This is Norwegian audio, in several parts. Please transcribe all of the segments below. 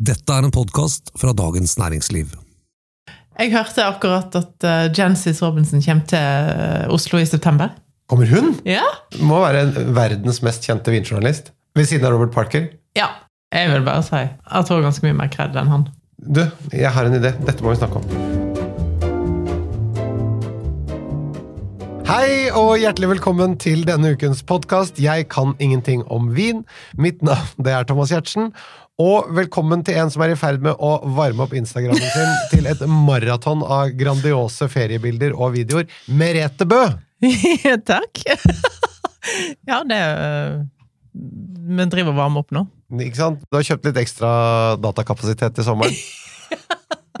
Dette er en podkast fra Dagens Næringsliv. Jeg hørte akkurat at uh, Jancis Robinson kommer til eh, Oslo i september. Kommer hun? Ja? Må være en verdens mest kjente vinjournalist. Ved siden av Robert Parker. Ja, jeg vil bare si at hun har ganske mye mer kred enn han. Du, jeg har en idé. Dette må vi snakke om. Hei og hjertelig velkommen til denne ukens podkast. Jeg kan ingenting om vin. Mitt navn det er Thomas Giertsen. Og velkommen til en som er i ferd med å varme opp Instagrammen sin til et maraton av grandiose feriebilder og videoer. Merete Bø! Takk. ja, det uh, Vi driver og varmer opp nå. Ikke sant? Du har kjøpt litt ekstra datakapasitet til sommeren.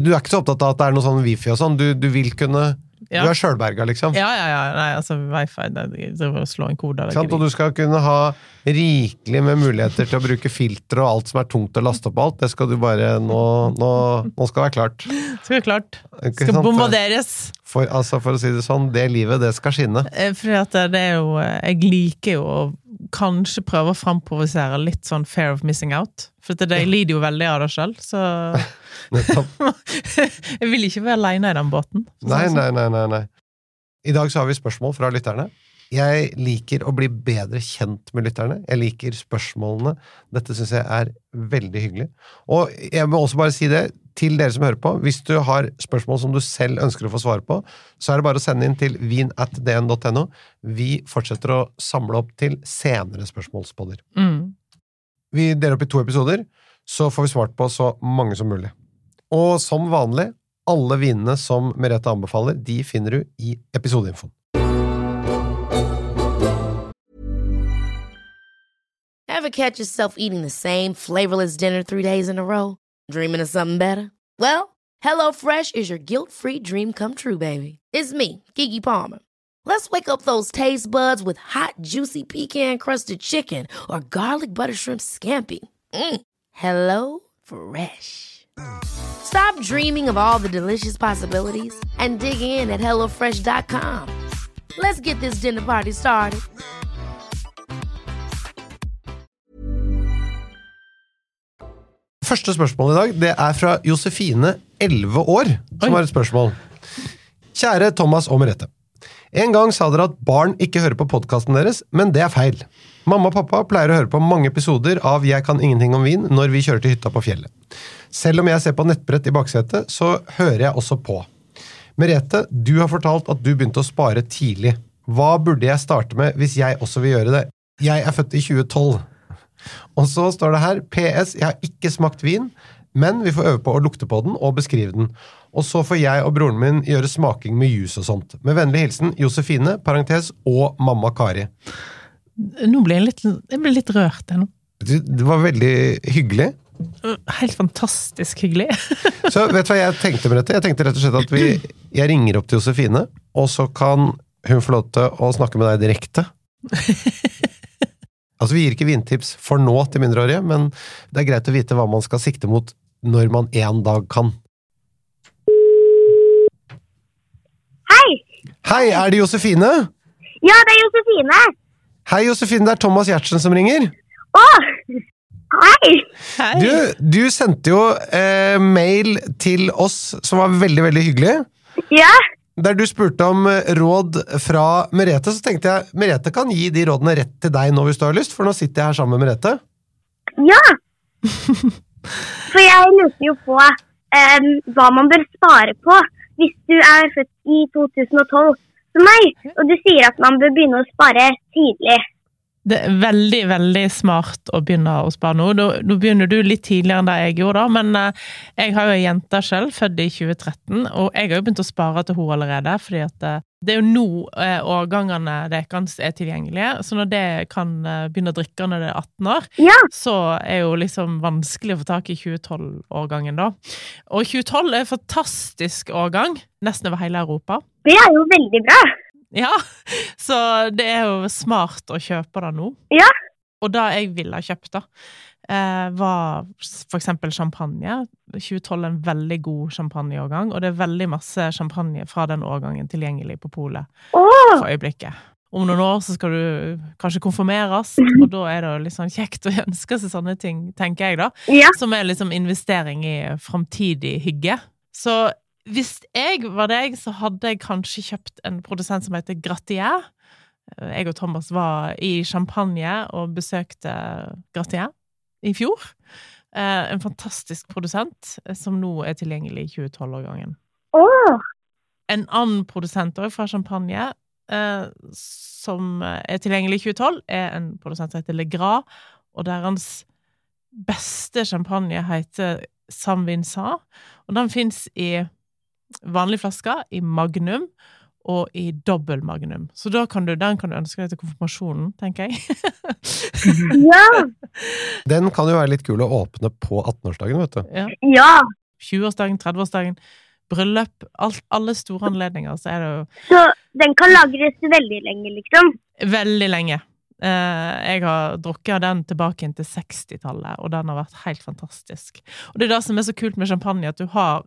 Du er ikke så opptatt av at det er noe sånn wifi og sånn. Du, du vil kunne Ja. Du er sjølberga, liksom. Ja, ja, ja. Nei, altså, wifi Jeg driver og slår en kode. Sant? Og du skal kunne ha rikelig med muligheter til å bruke filtre og alt som er tungt å laste opp alt. Det skal du bare Nå, nå, nå skal det være klart. det. Skal klart. Ikke Skal sant? bombarderes. For, altså, for å si det sånn, det livet, det skal skinne. Eh, Fordi at det er jo eh, Jeg liker jo å kanskje prøve å framprovosere litt sånn fair of missing out. For de lider jo veldig av det sjøl, så Jeg vil ikke være aleine i den båten. Nei, sånn. nei, nei, nei, nei. I dag så har vi spørsmål fra lytterne. Jeg liker å bli bedre kjent med lytterne. Jeg liker spørsmålene. Dette syns jeg er veldig hyggelig. Og jeg må også bare si det til dere som hører på. Hvis du har spørsmål som du selv ønsker å få svar på, så er det bare å sende inn til vin.dn.no. Vi fortsetter å samle opp til senere spørsmålspodder. Mm. Vi deler opp i to episoder, så får vi svart på så mange som mulig. Og som vanlig, alle vinene som Merete anbefaler, de finner du i episodeinfoen. Ever catch yourself eating the same flavorless dinner three days in a row? Dreaming of something better? Well, HelloFresh is your guilt-free dream come true, baby. It's me, Kiki Palmer. Let's wake up those taste buds with hot, juicy pecan-crusted chicken or garlic butter shrimp scampi. Mm. Hello Fresh. Stop dreaming of all the delicious possibilities and dig in at HelloFresh.com. Let's get this dinner party started. Første spørsmål i dag det er fra Josefine, 11 år, som Oi. har et spørsmål. Kjære Thomas og Merete. En gang sa dere at barn ikke hører på podkasten deres, men det er feil. Mamma og pappa pleier å høre på mange episoder av Jeg kan ingenting om vin når vi kjører til hytta på fjellet. Selv om jeg ser på nettbrett i baksetet, så hører jeg også på. Merete, du har fortalt at du begynte å spare tidlig. Hva burde jeg starte med hvis jeg også vil gjøre det? Jeg er født i 2012. Og så står det her PS, jeg har ikke smakt vin, men vi får øve på å lukte på den og beskrive den. Og så får jeg og broren min gjøre smaking med juice og sånt. Med vennlig hilsen Josefine, parentes, og mamma Kari. Nå ble jeg litt, jeg ble litt rørt jeg nå. Det var veldig hyggelig. Helt fantastisk hyggelig. Så vet du hva jeg tenkte med dette? Jeg tenkte rett og slett at vi, jeg ringer opp til Josefine, og så kan hun få lov til å snakke med deg direkte. Altså, Vi gir ikke vintips for nå til mindreårige, men det er greit å vite hva man skal sikte mot når man en dag kan. Hei! Hei, er det Josefine? Ja, det er Josefine. Hei, Josefine, det er Thomas Giertsen som ringer. Å! Hei! Hei. Du, du sendte jo eh, mail til oss som var veldig, veldig hyggelig. Ja, Der du spurte om eh, råd fra Merete, så tenkte jeg Merete kan gi de rådene rett til deg nå hvis du har lyst, for nå sitter jeg her sammen med Merete. ja. For jeg lurte jo på um, hva man bør spare på hvis du er født i 2012 som meg, og du sier at man bør begynne å spare tidlig. Det er veldig, veldig smart å begynne å spare nå. Nå, begynner du litt tidligere enn det jeg gjorde, da, men eh, jeg har jo ei jente selv, født i 2013, og jeg har jo begynt å spare til henne allerede, fordi at eh, det er jo nå eh, årgangene deres er tilgjengelige, så når det kan eh, begynne å drikke når det er 18 år, Ja, så er jo liksom vanskelig å få tak i 2012-årgangen, da. Og 2012 er en fantastisk årgang, nesten over hele Europa. det er jo veldig bra. Ja, så det er jo smart å kjøpe det nå. Ja. Og det jeg ville ha kjøpt, da, eh, var for eksempel champagne. 2012 er en veldig god champagneårgang, og det er veldig masse champagne fra den årgangen tilgjengelig på polet for øyeblikket. om noen år så skal du kanskje konfirmeres, og da er det litt sånn kjekt å ønske seg sånne ting, tenker jeg, da. Ja. Som er liksom investering i framtidig hygge. Så hvis jeg var deg, så hadde jeg kanskje kjøpt en produsent som heter Gratier. Jeg og Thomas var i Champagne og besøkte Gratier i fjor. Eh, En fantastisk produsent eh, som nå er tilgjengelig i 2012-årgangen. Åh, En annen produsent òg fra Champagne eh, som er tilgjengelig i 2012, er en produsent som heter Le Gras, og deres beste champagne heter San Vincent, og den fins i vanlige flasker, i magnum og i dobbel magnum. Så da kan du, den kan du ønske deg til konfirmasjonen, tenker jeg. ja. Den kan jo være litt kul å åpne på 18-årsdagen, vet du. ja. Ja. 20-årsdagen, 30-årsdagen, bryllup, alt, alle store anledninger, så er det jo Så den kan lagres veldig lenge, liksom. Veldig lenge. Eh, jeg har drukket av den tilbake inn til 60-tallet, og den har vært helt fantastisk. Og det er det som er så kult med champagne, at du har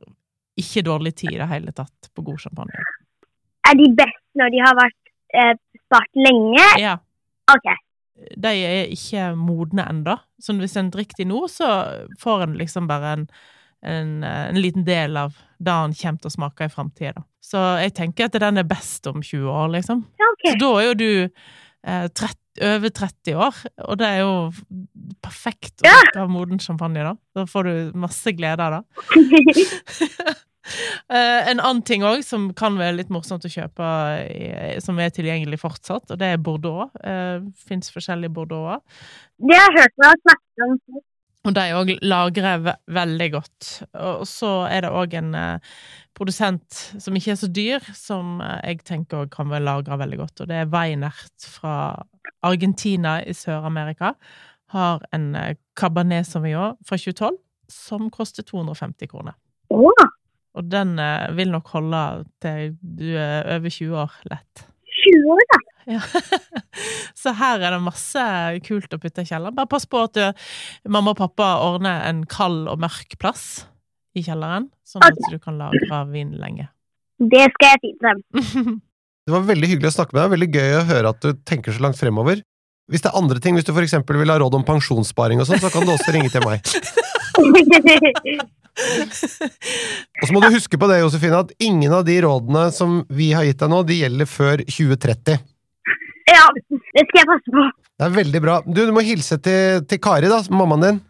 ikke dårlig tid i det hele tatt på god champagne. Er de best når de har vært eh, spart lenge? Ja, Ok. de er ikke modne ennå, så hvis en drikker de nå, så får en liksom bare en, en, eh, en liten del av det han kommer til å smake i framtida. Så jeg tenker at den er best om 20 år, liksom. Ja, ok. Så da er jo du eh, 30, over 30 år, og det er jo perfekt å Ja. drikke moden champagne, da. Da får du masse glede av det. Eh, en annen ting òg som kan være litt morsomt å kjøpe, i, som er tilgjengelig fortsatt, og det er Bordeaux. Uh, Fins forskjellige Bordeauxer. det har jeg hørt meg snakke om. Og de òg lagrer ve veldig godt. Og så er det òg en eh, produsent som ikke er så dyr, som eh, jeg tenker kan lagra veldig godt, og det er Weinert fra Argentina i Sør-Amerika. Har en eh, Cabernet Sauvignon fra 2012 som koster 250 kroner. Åh, Og den eh, vil nok holde til du er over 20 år lett. 20 år, da. Ja. Så her er det masse kult å putte i kjelleren. Bare pass på at du, mamma og pappa ordner en kald og mørk plass i kjelleren, sånn at du kan lagre vin lenge. Det skal jeg si til dem. Det var veldig hyggelig å snakke med deg. Veldig gøy å høre at du tenker så langt fremover. Hvis det er andre ting, hvis du eksempel vil ha råd om pensjonssparing og sånn, så kan du også ringe til meg. Og så må du huske på det, Josefine, at ingen av de rådene som vi har gitt deg nå, de gjelder før 2030. ja, det skal jeg passe på. Det er veldig bra. Du, du må hilse til, til Kari, da, mammaen din.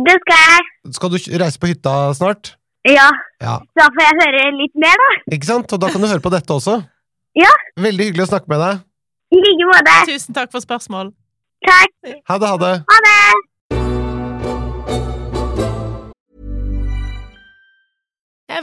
Det skal jeg. Skal du reise på hytta snart? Ja, Ja. da får jeg høre litt mer, da. Ikke sant? Og da kan du høre på dette også. Ja. Veldig hyggelig å snakke med deg. I like måte. Tusen takk for spørsmål. Takk. Ha det, ha det. Ha det.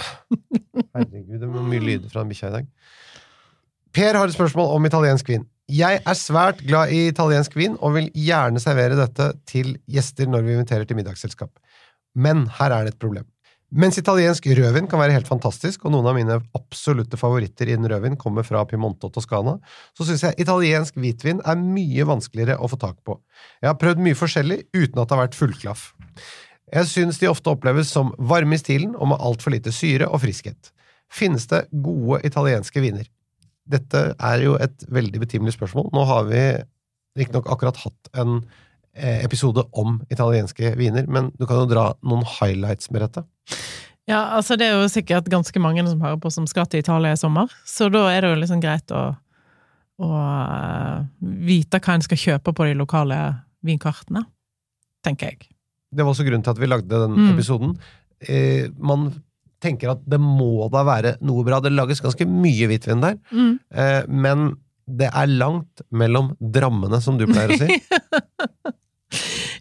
Herregud, det var mye lyder fra den bikkja i dag. Per har et spørsmål om italiensk vin. Jeg er svært glad i italiensk vin og vil gjerne servere dette til gjester når vi inviterer til middagsselskap. Men her er det et problem. Mens italiensk rødvin kan være helt fantastisk, og noen av mine absolutte favoritter innen rødvin kommer fra Piemonte og Toscana, så syns jeg italiensk hvitvin er mye vanskeligere å få tak på. Jeg har prøvd mye forskjellig uten at det har vært fullklaff. Jeg syns de ofte oppleves som varme i stilen og med altfor lite syre og friskhet. Finnes det gode italienske viner? Dette er jo et veldig betimelig spørsmål. Nå har vi riktignok akkurat hatt en eh, episode om italienske viner, men du kan jo dra noen highlights med dette. Ja, altså det er jo sikkert ganske mange som hører på som skal til Italia i sommer, så da er det jo liksom greit å, å eh, vite hva en skal kjøpe på de lokale vinkartene, tenker jeg. Det var også grunnen til at vi lagde den Mm. episoden. Eh, man tenker at det må da være noe bra. Det lages ganske mye hvitvin der, Mm. eh, men det er langt mellom drammene, som du pleier å si.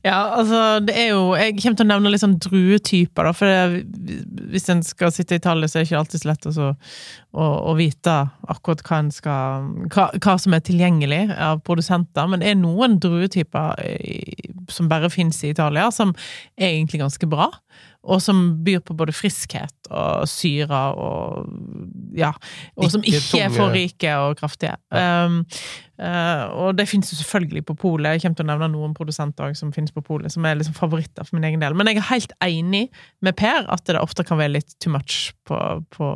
Ja, altså, det er jo Jeg kommer til å nevne litt sånn druetyper, da, for det, hvis en skal sitte i tallet, så er det ikke alltid så lett å, å, å vite akkurat hva, skal, hva, hva som er tilgjengelig av produsenter. Men det er noen druetyper i- som bare fins i Italia, som er egentlig ganske bra. Og som byr på både friskhet og syre og Ja. Og som Ikke er for rike og kraftige. Um, uh, og det finnes jo selvfølgelig på polet. Jeg kommer til å nevne noen produsenter som finnes på polet, som er liksom favoritter for min egen del. Men jeg er helt enig med Per at det ofte kan være litt too much på, på,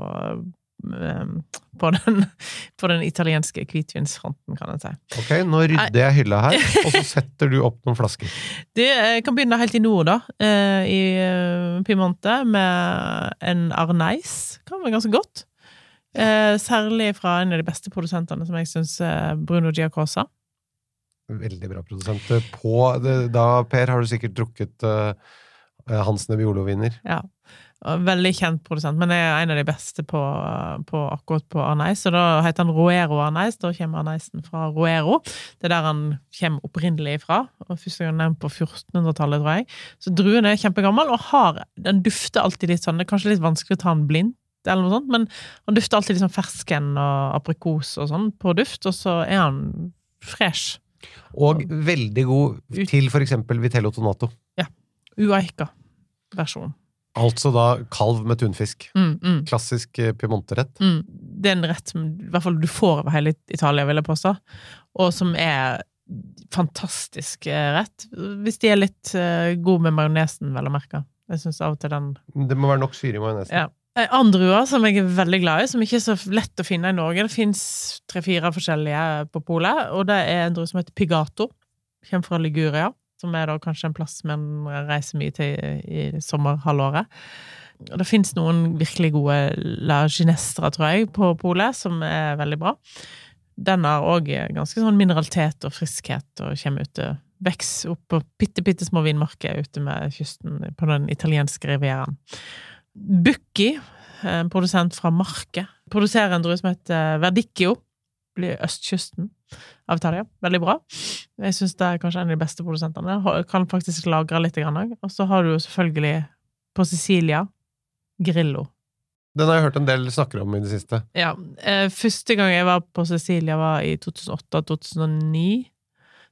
på, den, på den italienske hvitvinsfronten, kan en si. Ok, nå rydder jeg hylla her, og så setter du opp noen flasker. Det kan begynne helt i nord, da. eh, I eh, Piemonte, med en Arneis. Kan være ganske godt. Eh, Særlig fra en av de beste produsentene, som jeg syns Bruno Giacosa. Veldig bra produsent. På da, Per, har du sikkert drukket uh, Hans Nebbiolo-viner. Ja. Og Veldig kjent produsent, men er en av de beste på, på akkurat på Arneis. Og da heter han Roero Arneis. Da kommer Arneisen fra Roero. Det er der han kommer opprinnelig fra. Og Første gang nevnt på 1400-tallet, tror jeg. Så druen er kjempegammel, og har, den dufter alltid litt sånn Det er kanskje litt vanskelig å ta den blindt, eller noe sånt, men han dufter alltid sånn fersken og aprikos og sånn på duft, og så er han fresh. Og veldig god til eksempel Vitello Tonato. Ja. Uaika-versjon. Altså da kalv med tunfisk. Mm, mm. Klassisk piemonterett. Mm. Det er en rett som i hvert fall du får over hele Italia, vil jeg påstå, og som er fantastisk eh, rett. Hvis de er litt uh, gode med majonesen, vel å merke. Jeg syns av og til den Det må være nok syre i majonesen. Ja. En som jeg er veldig glad i, som ikke er så lett å finne i Norge Det fins tre-fire forskjellige på polet, og det er en drue som heter Pigato. Kommer fra Liguria, som er da kanskje en plass man reiser mye til i sommerhalvåret. Og det fins noen virkelig gode La Ginestra, tror jeg, på polet, som er veldig bra. Den har òg ganske sånn mineralitet og friskhet og kommer ute Vokser opp på bitte, bitte små vinmarker ute med kysten på den italienske rivieraen. Bucchi, en produsent fra Marke, produserer en drue som heter Verdicchio. Blir østkysten av Italia. Veldig bra. Jeg syns det er kanskje en av de beste produsentene. Kan faktisk lagre litt òg. Og så har du jo selvfølgelig på Sicilia Grillo. Den har jeg hørt en del snakker om i det siste. Ja. Eh, første gang jeg var på Sicilia, var i 2008-2009,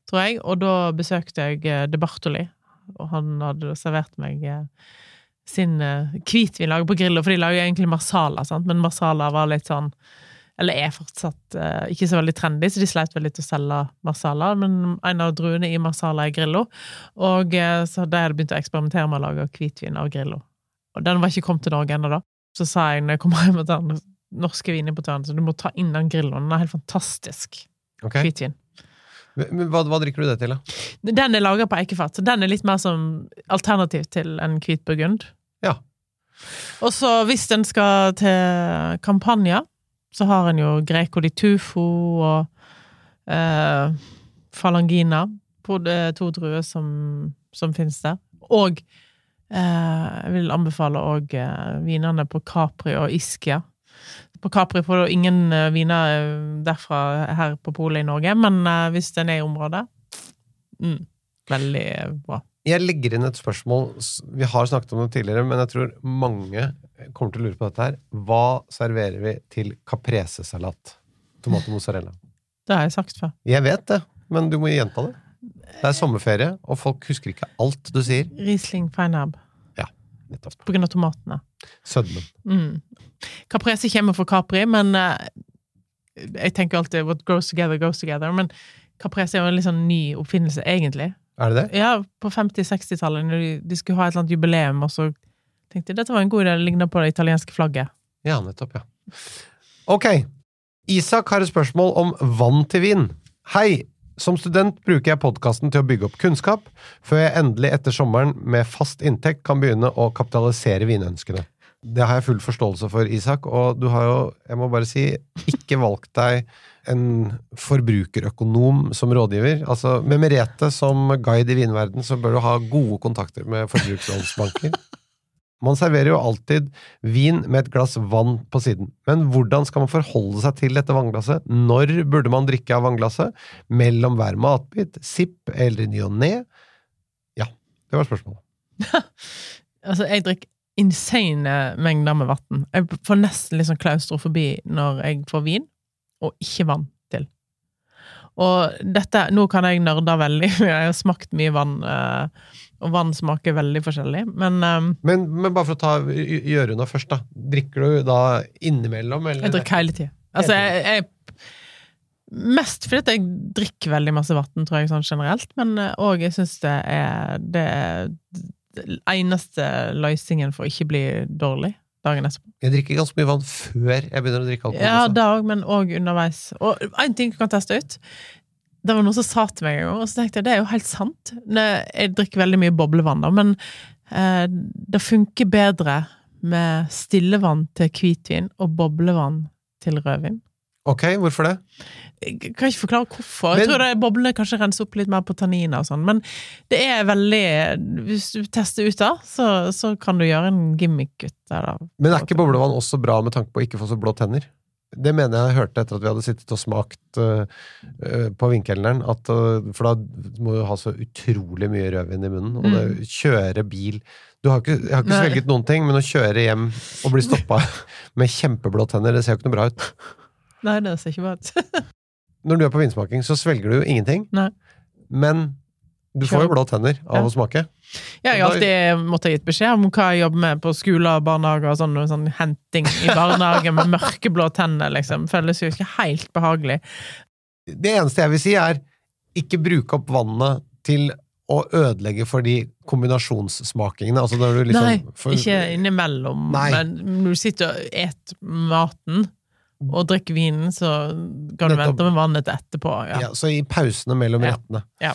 tror jeg. Og da besøkte jeg eh, De Bartoli, og han hadde servert meg eh, sin hvitvin laget på Grillo, for de lager egentlig marsala, sant? men marsala var litt sånn eller er fortsatt uh, ikke så veldig trendy, så de sleit vel litt å selge marsala. Men en av druene i marsala er Grillo, og uh, så da jeg begynt å eksperimentere med å lage hvitvin av Grillo. Og den var ikke kommet til Norge ennå, da. Så sa jeg når jeg kom hjem til den norske vinimportøren, så du må ta inn den Grilloen. Den er helt fantastisk. okay. Hvitvin. Men hva, hva drikker du det til, da? Den er laga på eikefat, så den er litt mer som alternativ til en hvit burgund. Ja. Og så hvis en skal til Campania, så har en jo Greco di Tufo og eh, Falangina. To druer som, som finnes der. Og eh, jeg vil anbefale òg eh, vinene på Capri og Ischia. På Capri får du ingen eh, viner eh, derfra her på polet i Norge, men eh, hvis den er i området mm, Veldig bra. Jeg legger inn et spørsmål. Vi har snakket om det tidligere, men jeg tror mange kommer til å lure på dette her. Hva serverer vi til caprese-salat? Tomat og mozzarella. Det har jeg sagt før. Jeg vet det, men du må gjenta det. Det er sommerferie, og folk husker ikke alt du sier. Riesling feinab. Ja. Nettopp. På grunn av tomatene. Sødmen. Mm. Caprese kommer fra Capri, men eh, jeg tenker alltid what goes together, goes together. Men Caprese er jo en litt sånn ny oppfinnelse, egentlig. Er det det? Ja, på 50-60-tallet, når de, de skulle ha et eller annet jubileum, og så tenkte jeg dette var en god idé, det ligna på det italienske flagget. Ja, nettopp, ja. Ok. Isak har et spørsmål om vann til vin. Hei! Som student bruker jeg podkasten til å bygge opp kunnskap, før jeg endelig etter sommeren med fast inntekt kan begynne å kapitalisere vinønskene. Det har jeg full forståelse for, Isak, og du har jo, jeg må bare si, ikke valgt deg en forbrukerøkonom som rådgiver. Altså, med Merete som guide i vinverden, så bør du ha gode kontakter med forbrukslånsbanker. Man serverer jo alltid vin med et glass vann på siden, men hvordan skal man forholde seg til dette vannglasset? Når burde man drikke av vannglasset? Mellom hver matbit? Sipp eller ny og ne? Ja, det var spørsmålet. Altså, jeg drikker insane mengder med vann. Jeg får nesten litt sånn klaustrofobi når jeg får vin, og ikke vann til. Og dette, nå kan jeg nørde veldig, for jeg har smakt mye vann, eh, og vann smaker veldig forskjellig, men eh, Men, men bare for å ta gjøre unna først, da. Drikker du da innimellom, eller? jeg drikker hele tida. Altså, jeg, jeg Mest fordi jeg drikker veldig masse vann, tror jeg, sånn generelt, men òg jeg syns det er det er eneste løsningen for å ikke bli dårlig dagen etterpå. Jeg drikker ganske mye vann før jeg begynner å drikke alkohol. Ja, også. det òg, men òg underveis. Og én ting du kan teste ut. Det var noen som sa til meg en gang, og så tenkte jeg det er jo helt sant. Jeg drikker veldig mye boblevann, da, men eh, det funker bedre med stillevann til hvitvin og boblevann til rødvin. Ok, hvorfor det? Jeg kan ikke forklare hvorfor. Men- jeg tror boblene kanskje renser opp litt mer på tanniner og sånn, men det er veldig Hvis du tester ut da, så, så kan du gjøre en gimmick ut av. Men er ikke boblevann også bra med tanke på å ikke få så blå tenner? Det mener jeg hørte etter at vi hadde sittet og smakt uh, uh, på Vinkelneren. At, uh, for da må du ha så utrolig mye rødvin i munnen. Og det, kjøre bil du har ikke, Jeg har ikke Mm. Svelget noen ting, men å kjøre hjem og bli stoppa med kjempeblå tenner, det ser jo ikke noe bra ut. Nei, det ser ikke bra ut. Når du er på vinsmaking, så svelger du jo ingenting. Nei. Men du får jo blå tenner av Ja. å smake. Ja, jeg har alltid måttet gitt beskjed om hva jeg jobber med på skoler og barnehager og sånn, sånn henting i barnehagen med mørkeblå tenner, liksom. Føles jo ikke helt behagelig. Det eneste jeg vil si, er ikke bruke opp vannet til å ødelegge for de kombinasjonssmakingene. Altså når du liksom, Nei, for- ikke innimellom. Nei. Men når du sitter og et maten og drikker vinen, så kan du Nettopp. vente med vannet til etterpå. Ja. Ja, så i pausene mellom Ja. rettene. Ja.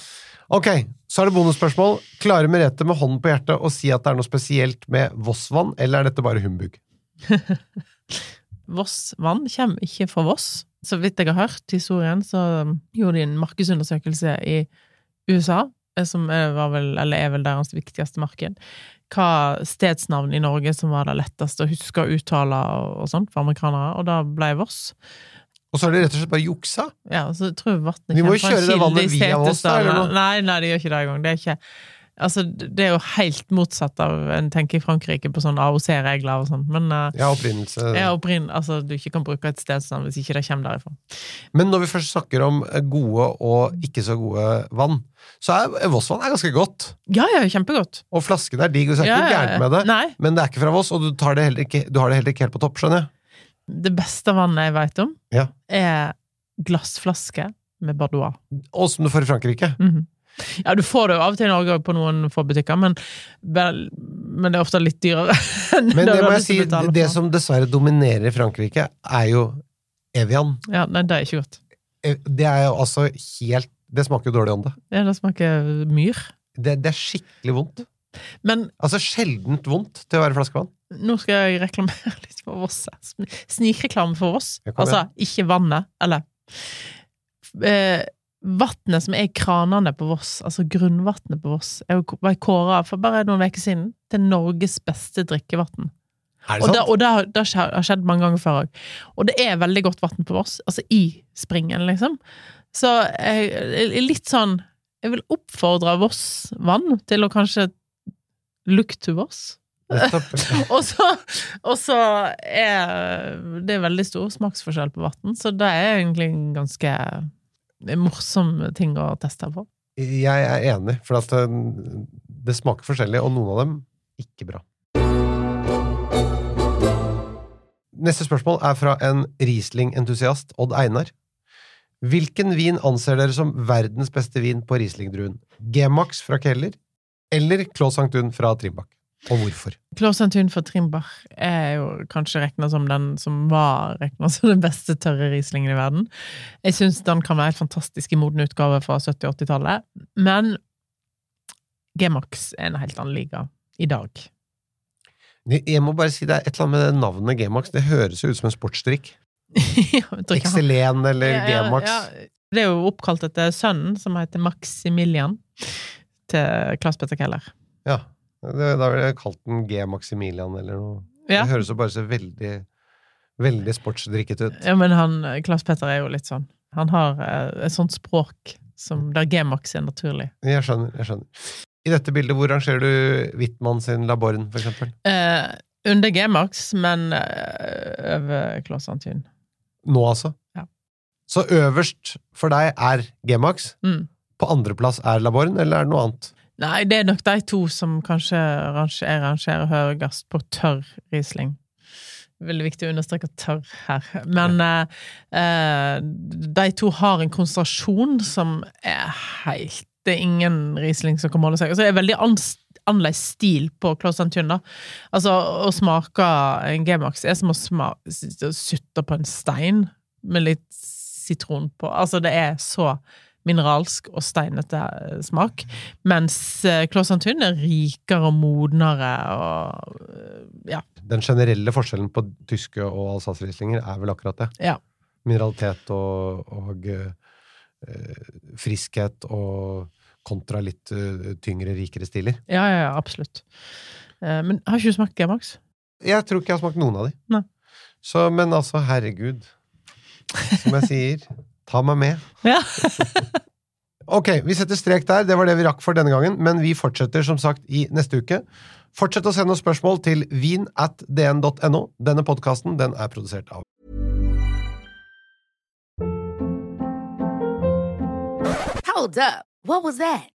Ok, så er det bonusspørsmål. Klarer Merete med hånden på hjertet å si at det er noe spesielt med Vossvann, eller er dette bare humbug? Voss-vann kommer ikke fra Voss. Så vidt jeg har hørt historien, så gjorde de en markedsundersøkelse i USA, eh, som er, vel, eller er vel deres viktigste marked. Hva stedsnavn i Norge som var det letteste å huske å uttale og, og sånt for amerikanere, og da ble Voss. Og så har de rett og slett bare juksa? Ja, så jeg tror vannet Vi må kommer fra en det kilde vannet i Setesdal. Nei, nei, det gjør ikke det engang. Det er ikke Altså, det er jo helt motsatt av en tenker i Frankrike på sånne AOC-regler og sånn, men uh, Ja, opprinnelse. Ja, opprinn, altså, du ikke kan bruke et stedsnavn hvis ikke det kommer derifra. Men når vi først snakker om gode og ikke så gode vann, så er Vossvann er ganske godt. Ja, ja, kjempegodt. Og flasken er digg, og så er Ja, ikke gærent med det. Nei. Men det er ikke fra Voss, og du, tar det heller ikke, du har det heller ikke helt på topp, skjønner jeg. Det beste vannet jeg vet om, Ja. er glassflaske med Bardois. Og som du får i Frankrike. Mhm. Ja, du får det jo av og til i Norge på noen få butikker, men, men det er ofte litt dyrere. Men det, det må jeg si, det for. som dessverre dominerer i Frankrike, er jo Evian. Ja, nei, det er ikke godt. Eh, Det er jo altså helt Det smaker jo dårlig ånde. Ja, det smaker myr. Det, det er skikkelig vondt. Men Altså sjeldent vondt til å være flaskevann. nå skal jeg reklamere litt for Voss. Snikreklame for Voss. Altså, ikke vannet, eller eh, Vannet som er kranene på Voss, altså grunnvannet på Voss, er jo var kåra for bare noen uker siden til Norges beste drikkevann. Er det sant? og det, har- det har skje- har skjedd mange ganger før òg. Og det er veldig godt vann på Voss, altså i springen, liksom. Så jeg litt sånn Jeg vil oppfordre Voss-vann til å kanskje look to Voss. Og så, og så er det veldig stor smaksforskjell på vann, så det er egentlig en ganske morsomme ting å teste på. Jeg er enig, for det, eh, det smaker forskjellig, og noen av dem ikke bra. Neste spørsmål er fra en Riesling-entusiast, Odd Einar. Hvilken vin anser dere som verdens beste vin på Riesling-druen? G-Max fra Keller eller Claus Sanktun fra Trimbakk? Og hvorfor? Klåsantun for Trimbach er jo kanskje regna som den som var regna som den beste tørre Rieslingen i verden. Jeg syns den kan være helt fantastisk i moden utgave fra 70-80-tallet, men G-Max er en helt annen liga i dag. Jeg må bare si det er et eller annet med navnet G-Max. Det høres jo ut som en sportsdrikk. Excelen eller Ja, ja, G-Max. ja. Det er jo oppkalt etter sønnen, som heter Maximilian, til Claes Petter Keller. Ja. Det, da ville jeg kalt den G-Maximilian eller noe. Ja. Det høres jo bare så veldig, veldig sportsdrikket ut. Ja, men han, Claes Petter er jo litt sånn. Han har eh, et sånt språk som der G-Max er naturlig. Jeg skjønner. jeg skjønner. I dette bildet, hvor rangerer du Wittmann sin Laborn, for eksempel? Eh, under G-Max, men eh, over Claes Antun. Nå, altså? Ja. Så øverst for deg er G-Max, Mm. på andreplass er Laborn, eller er det noe annet? Nei, det er nok de to som kanskje rangerer, rangerer høyest på tørr Riesling. Veldig viktig å understreke tørr her. Men ja. eh, de to har en konsentrasjon som er helt Det er ingen Riesling som kan måle seg. Og så er det veldig annerledes stil på Claes Antun. Altså, å smake en G-Max er som å sutte på en stein med litt sitron på. Altså, det er så mineralsk og steinete eh, smak. Mens eh, Claes er rikere og modnere og eh, ja. Den generelle forskjellen på tyske og Alsace-rieslinger er vel akkurat det. ja. Mineralitet og, og uh, friskhet og kontra litt uh, tyngre, rikere stiler. Ja, ja, ja, absolutt. Uh, men har ikke du smakt G-Max? Jeg tror ikke jeg har smakt noen av de. Nei. Så, men altså, herregud. Som jeg sier, ta meg med. Ja. Ok, vi setter strek der. Det var det vi rakk for denne gangen, men vi fortsetter som sagt i neste uke. Fortsett å sende oss spørsmål til vin at dn.no. Denne podkasten den er produsert av Hold up. What was that?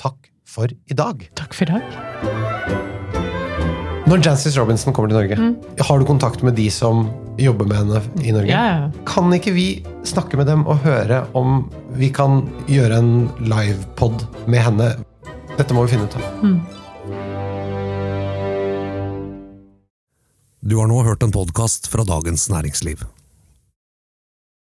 Takk for i dag. Takk for i dag. Når Jancis Robinson kommer til Norge, har du kontakt med de som jobber med henne i Norge? Ja, ja. Kan ikke vi snakke med dem og høre om vi kan gjøre en livepod med henne? Dette må vi finne ut av. Du har nå hørt en podkast fra Dagens Næringsliv.